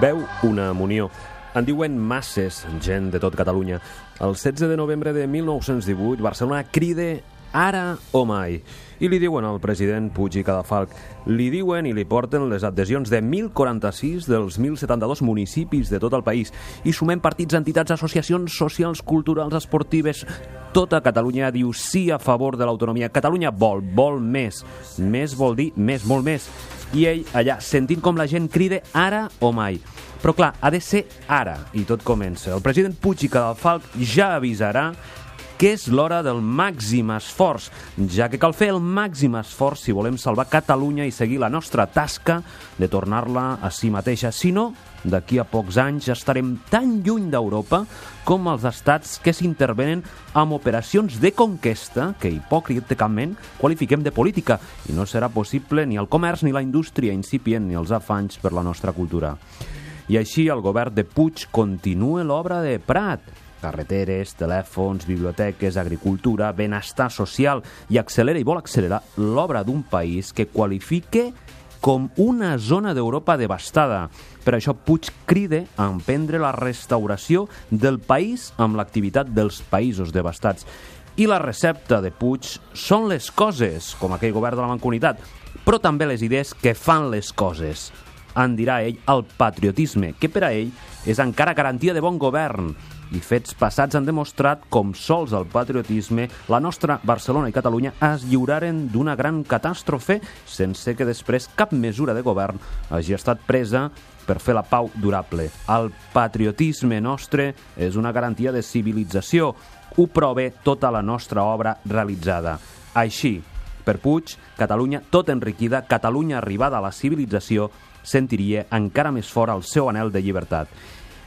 veu una munió. En diuen masses, gent de tot Catalunya. El 16 de novembre de 1918, Barcelona cride ara o mai. I li diuen al president Puig i Cadafalc. Li diuen i li porten les adhesions de 1.046 dels 1.072 municipis de tot el país. I sumem partits, entitats, associacions socials, culturals, esportives... Tota Catalunya diu sí a favor de l'autonomia. Catalunya vol, vol més. Més vol dir més, molt més. I ell allà, sentint com la gent crida ara o mai. Però clar, ha de ser ara, i tot comença. El president Puig i Cadafalc ja avisarà que és l'hora del màxim esforç, ja que cal fer el màxim esforç si volem salvar Catalunya i seguir la nostra tasca de tornar-la a si mateixa. Si no, d'aquí a pocs anys estarem tan lluny d'Europa com els estats que s'intervenen amb operacions de conquesta que hipòcritament qualifiquem de política i no serà possible ni el comerç ni la indústria incipient ni els afanys per la nostra cultura. I així el govern de Puig continua l'obra de Prat, carreteres, telèfons, biblioteques, agricultura, benestar social i accelera i vol accelerar l'obra d'un país que qualifique com una zona d'Europa devastada. Per això Puig cride a emprendre la restauració del país amb l'activitat dels països devastats. I la recepta de Puig són les coses, com aquell govern de la Mancomunitat, però també les idees que fan les coses. En dirà ell el patriotisme, que per a ell és encara garantia de bon govern, i fets passats han demostrat com sols el patriotisme, la nostra Barcelona i Catalunya es lliuraren d'una gran catàstrofe sense que després cap mesura de govern hagi estat presa per fer la pau durable. El patriotisme nostre és una garantia de civilització. Ho prové tota la nostra obra realitzada. Així, per Puig, Catalunya tot enriquida, Catalunya arribada a la civilització, sentiria encara més fort el seu anel de llibertat.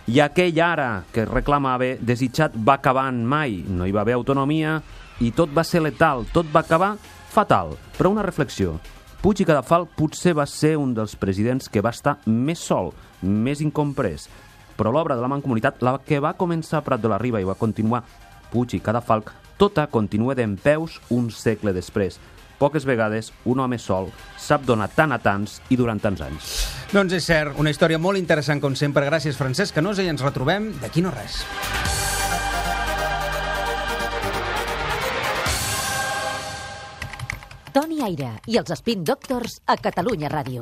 I aquell ara que reclamava desitjat va acabar en mai. No hi va haver autonomia i tot va ser letal, tot va acabar fatal. Però una reflexió. Puig i Cadafal potser va ser un dels presidents que va estar més sol, més incomprès. Però l'obra de la Mancomunitat, la que va començar a Prat de la Riba i va continuar Puig i Cadafalc, tota continua d'en peus un segle després. Poques vegades un home sol sap donar tant a tants i durant tants anys. Doncs és cert, una història molt interessant com sempre. Gràcies, Francesc Canosa, i ens retrobem d'aquí no res. Toni Aire i els Spin Doctors a Catalunya Ràdio.